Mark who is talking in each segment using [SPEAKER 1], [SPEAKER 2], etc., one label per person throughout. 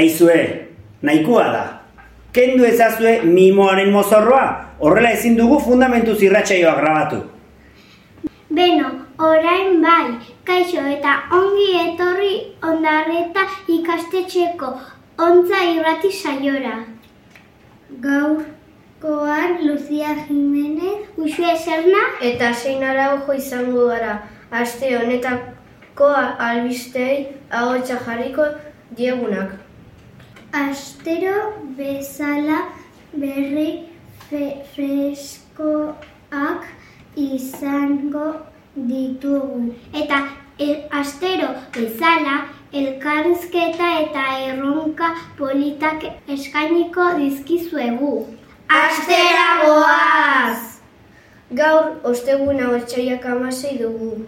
[SPEAKER 1] Aizue, nahikoa da. Kendu ezazue mimoaren mozorroa, horrela ezin dugu fundamentu zirratsaioa grabatu.
[SPEAKER 2] Beno, orain bai, kaixo eta ongi etorri ondarreta ikastetxeko ontza irrati saiora. Gaurkoan Lucia Jimenez, Uxue Serna,
[SPEAKER 3] Eta zein araujo izango gara, aste honetako albistei ahotsa jarriko diegunak.
[SPEAKER 2] Astero bezala berri fe- freskoak izango ditugu. Eta e, astero bezala elkarrizketa eta erronka politak eskainiko dizkizuegu.
[SPEAKER 3] Astera goaz! Gaur, osteguna otxaiak amasei dugu.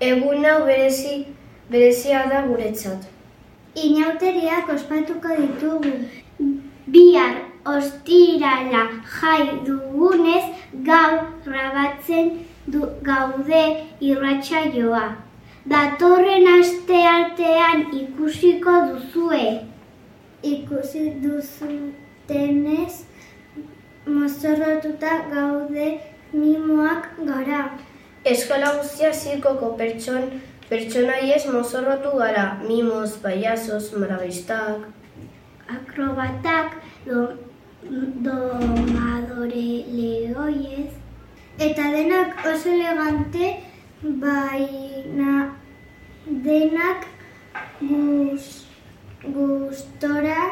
[SPEAKER 3] Egun hau berezi, berezia da guretzat.
[SPEAKER 2] Inauteriak ospatuko ditugu. Bihar ostirala jai dugunez gaur grabatzen du gaude irratsaioa. Datorren aste artean ikusiko duzue. Ikusi duzutenez mozorrotuta gaude mimoak gara.
[SPEAKER 3] Eskola guztia zirkoko pertson, pertsonaiez mozorrotu gara. Mimos, payasos, marabistak.
[SPEAKER 2] akrobatak, do, domadore leoiez, eta denak oso elegante, baina denak guz, gustora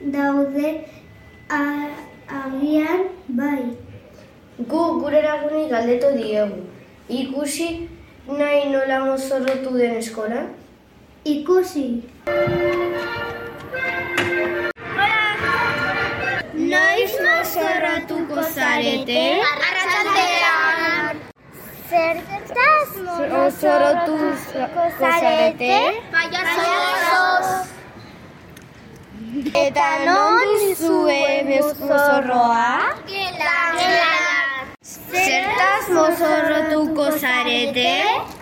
[SPEAKER 2] daude a, agian bai.
[SPEAKER 3] Gu gure laguni galdetu diegu. Ikusi nahi nola mozorrotu den eskola?
[SPEAKER 2] Ikusi.
[SPEAKER 3] Noiz mozorrotuko zarete?
[SPEAKER 2] Arratsaldean. Zertaz
[SPEAKER 3] Mozorrotuko zarete?
[SPEAKER 2] Payasos.
[SPEAKER 3] Eta non duzue mozorroa? Zertaz mozorrotuko zarete?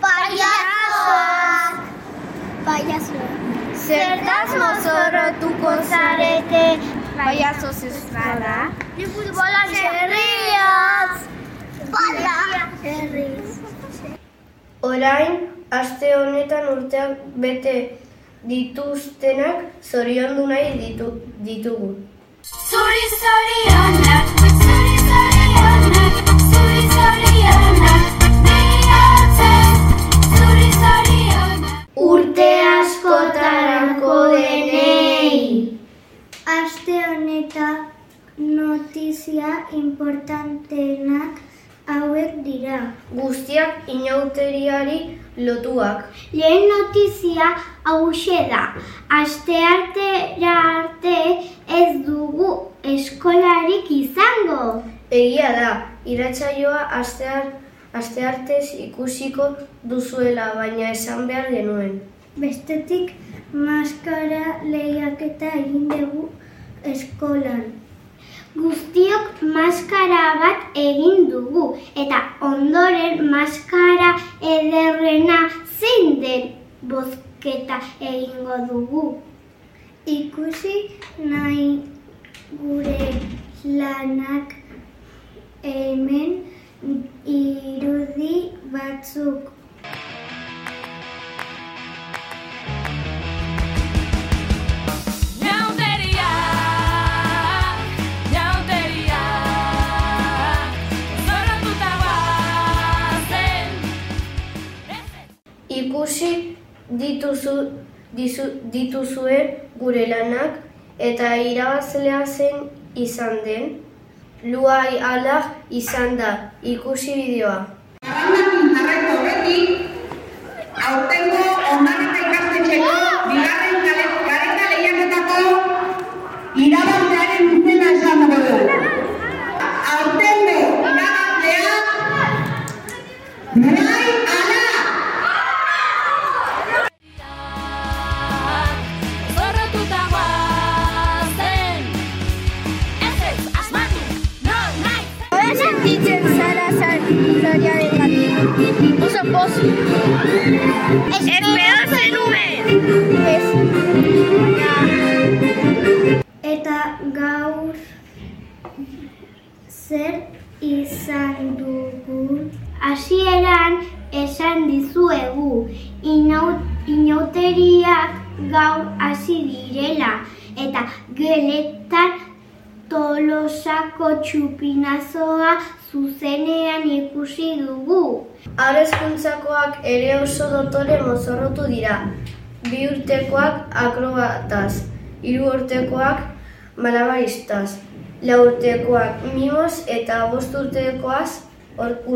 [SPEAKER 2] Payasoak. Payasoak.
[SPEAKER 3] Zertaz mozorrotuko zarete? Payasos ez bada?
[SPEAKER 2] Futbola herriaz. Bala. Herriz.
[SPEAKER 3] Orain, aste honetan urteak bete dituztenak zoriondu nahi ditu, ditugu.
[SPEAKER 4] Zuri zorionak, zuri zorionak,
[SPEAKER 2] honetan notizia importanteenak hauek dira.
[SPEAKER 3] Guztiak inauteriari lotuak.
[SPEAKER 2] Lehen notizia hause da. Aste artera arte ez dugu eskolarik izango.
[SPEAKER 3] Egia da, iratsaioa astear, asteartez ikusiko duzuela, baina esan behar genuen.
[SPEAKER 2] Bestetik maskara lehiaketa egin dugu eskolan. Guztiok maskara bat egin dugu eta ondoren maskara ederrena zein den bozketa egingo dugu. Ikusi nahi gure lanak hemen irudi batzuk
[SPEAKER 3] Ikusi dituzu, dizu, dituzue gure lanak eta irabazlea zen izan den. Luai ala izan da, ikusi bideoa.
[SPEAKER 5] Zabaldan jarraitu horretik, aurtengo ondarreta
[SPEAKER 3] Pozik. Espero zenuen! Ez.
[SPEAKER 2] Eta gaur zer izan dugu? Hasieran esan dizuegu inau, inauteriak gaur hasi direla eta geletan tolosako txupinazoa zuzenean ikusi dugu.
[SPEAKER 3] Arezkuntzakoak ere oso dotore mozorrotu dira. Bi urtekoak akrobataz, hiru urtekoak malabaristaz, lau urtekoak mimos eta bost urtekoaz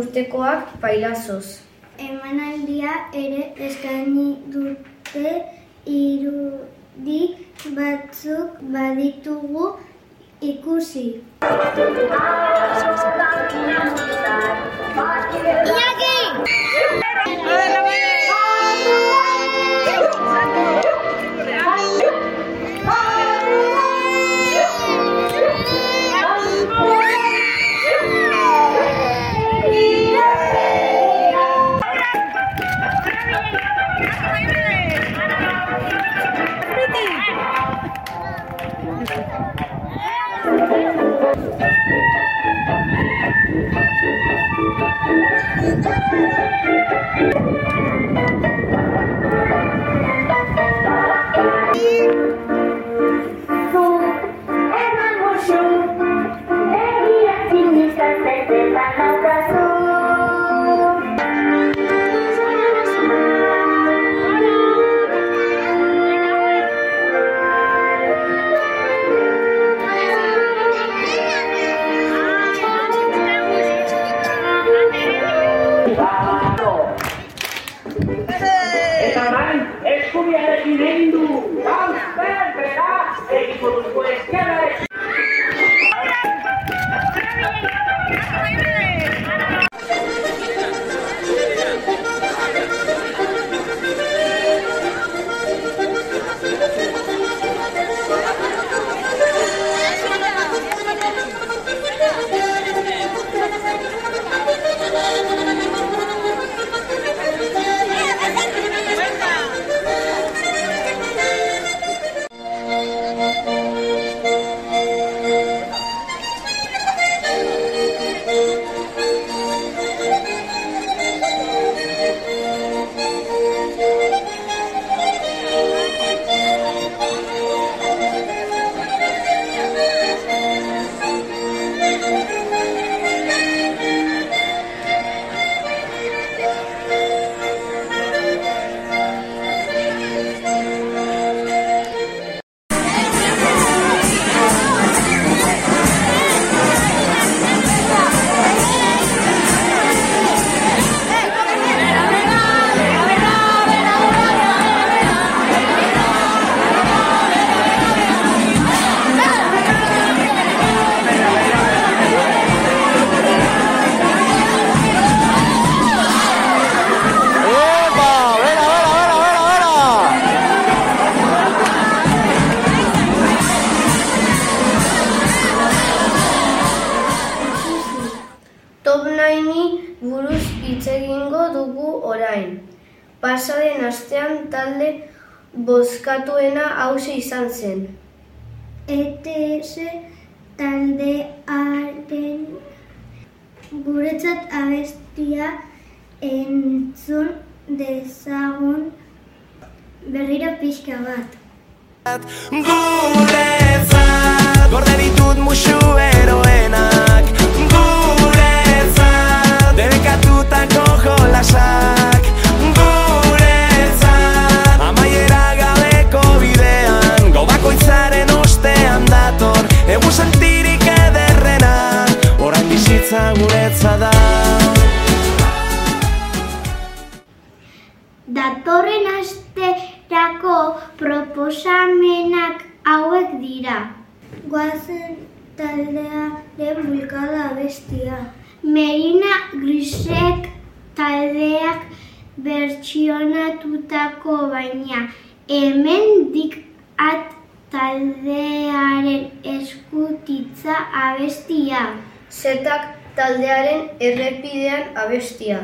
[SPEAKER 3] urtekoak pailazoz.
[SPEAKER 2] Emanaldia ere eskaini dute irudi batzuk baditugu ikusi.
[SPEAKER 3] Bozkatuena hause izan zen.
[SPEAKER 2] ETS taldearen guretzat abestia entzun dezagun berriro pixka bat.
[SPEAKER 6] Guretzat Gorde ditut musu eroenak Guretzat Debekatutako jolasak
[SPEAKER 2] bulkada abestia. Merina Grisek taldeak bertsionatutako baina hemen at taldearen eskutitza abestia.
[SPEAKER 3] Zetak taldearen errepidean abestia.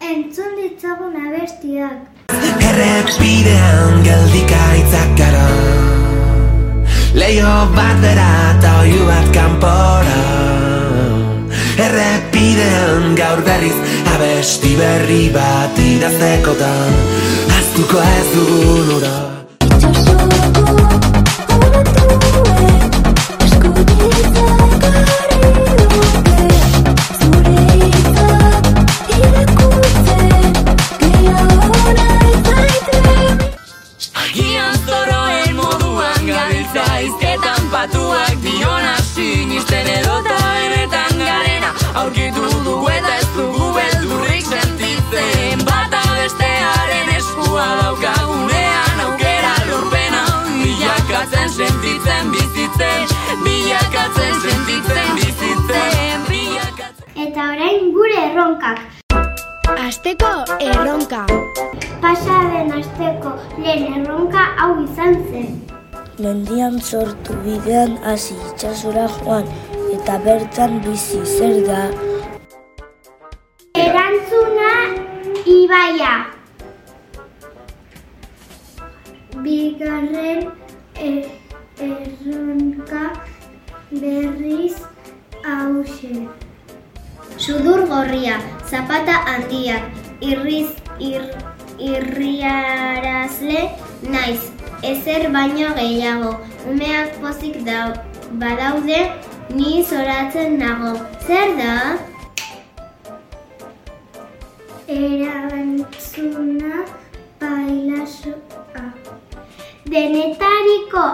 [SPEAKER 2] Entzun ditzagun abestiak.
[SPEAKER 7] Errepidean geldikaitzak gara Leio bat bera eta oiu bat kanpora. Errepidean gaur berriz abesti berri bat idaztekotan. Aztuko ez dugun ura
[SPEAKER 2] erronkak.
[SPEAKER 8] Asteko erronka.
[SPEAKER 2] Pasaren asteko lehen erronka hau izan zen.
[SPEAKER 8] Mendian sortu bidean hasi itsasora joan eta bertan bizi zer da
[SPEAKER 2] Erantzuna ibaia. Handiak, irriz ir, irriarazle naiz. Ezer baino gehiago, umeak pozik dau, badaude, ni zoratzen nago. Zer da? Erantzuna bailasoa. Denetariko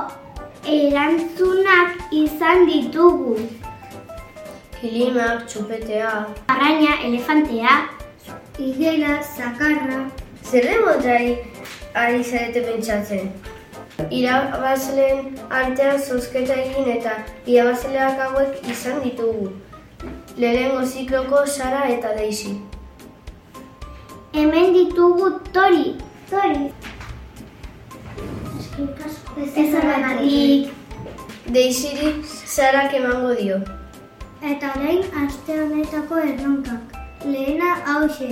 [SPEAKER 2] erantzunak izan ditugu.
[SPEAKER 3] Kilimak, txupetea.
[SPEAKER 2] Arraina, elefantea, igela, zakarra.
[SPEAKER 3] Zer demotrai ari zarete pentsatzen? Irabazleen artean zozketa egin eta irabazleak hauek izan ditugu. Lehenengo zikloko Sara eta Daisy.
[SPEAKER 2] Hemen ditugu tori. Tori. Ez horregatik.
[SPEAKER 3] Daisyri Sarak emango dio.
[SPEAKER 2] Eta orain aste honetako erronkak. Lehena hause.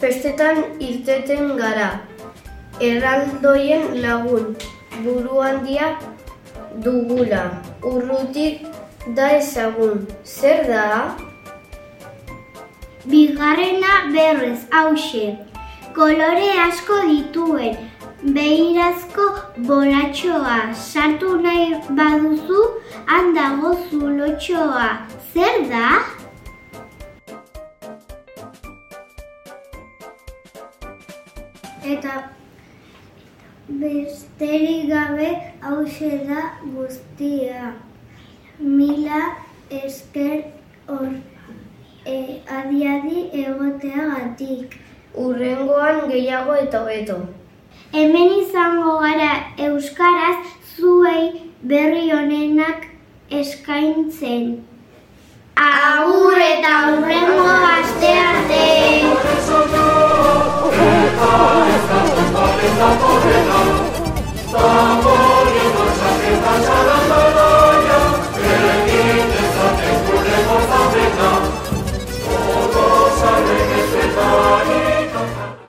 [SPEAKER 3] Festetan irteten gara. Erraldoien lagun. Buru handia dugula. Urrutik da ezagun. Zer da?
[SPEAKER 2] Bigarrena berrez hause. Kolore asko dituen. Beirazko bolatxoa sartu nahi baduzu, han dago zulotxoa. Zer da? Eta besterik gabe hause da guztia. Mila esker hor e, adi-adi egoteagatik.
[SPEAKER 3] Urrengoan gehiago eta hobeto.
[SPEAKER 2] Hemen izango gara euskaraz zuei berri honenak eskaintzen. Agur eta hurrengo aste arte.
[SPEAKER 7] サポレタサポレ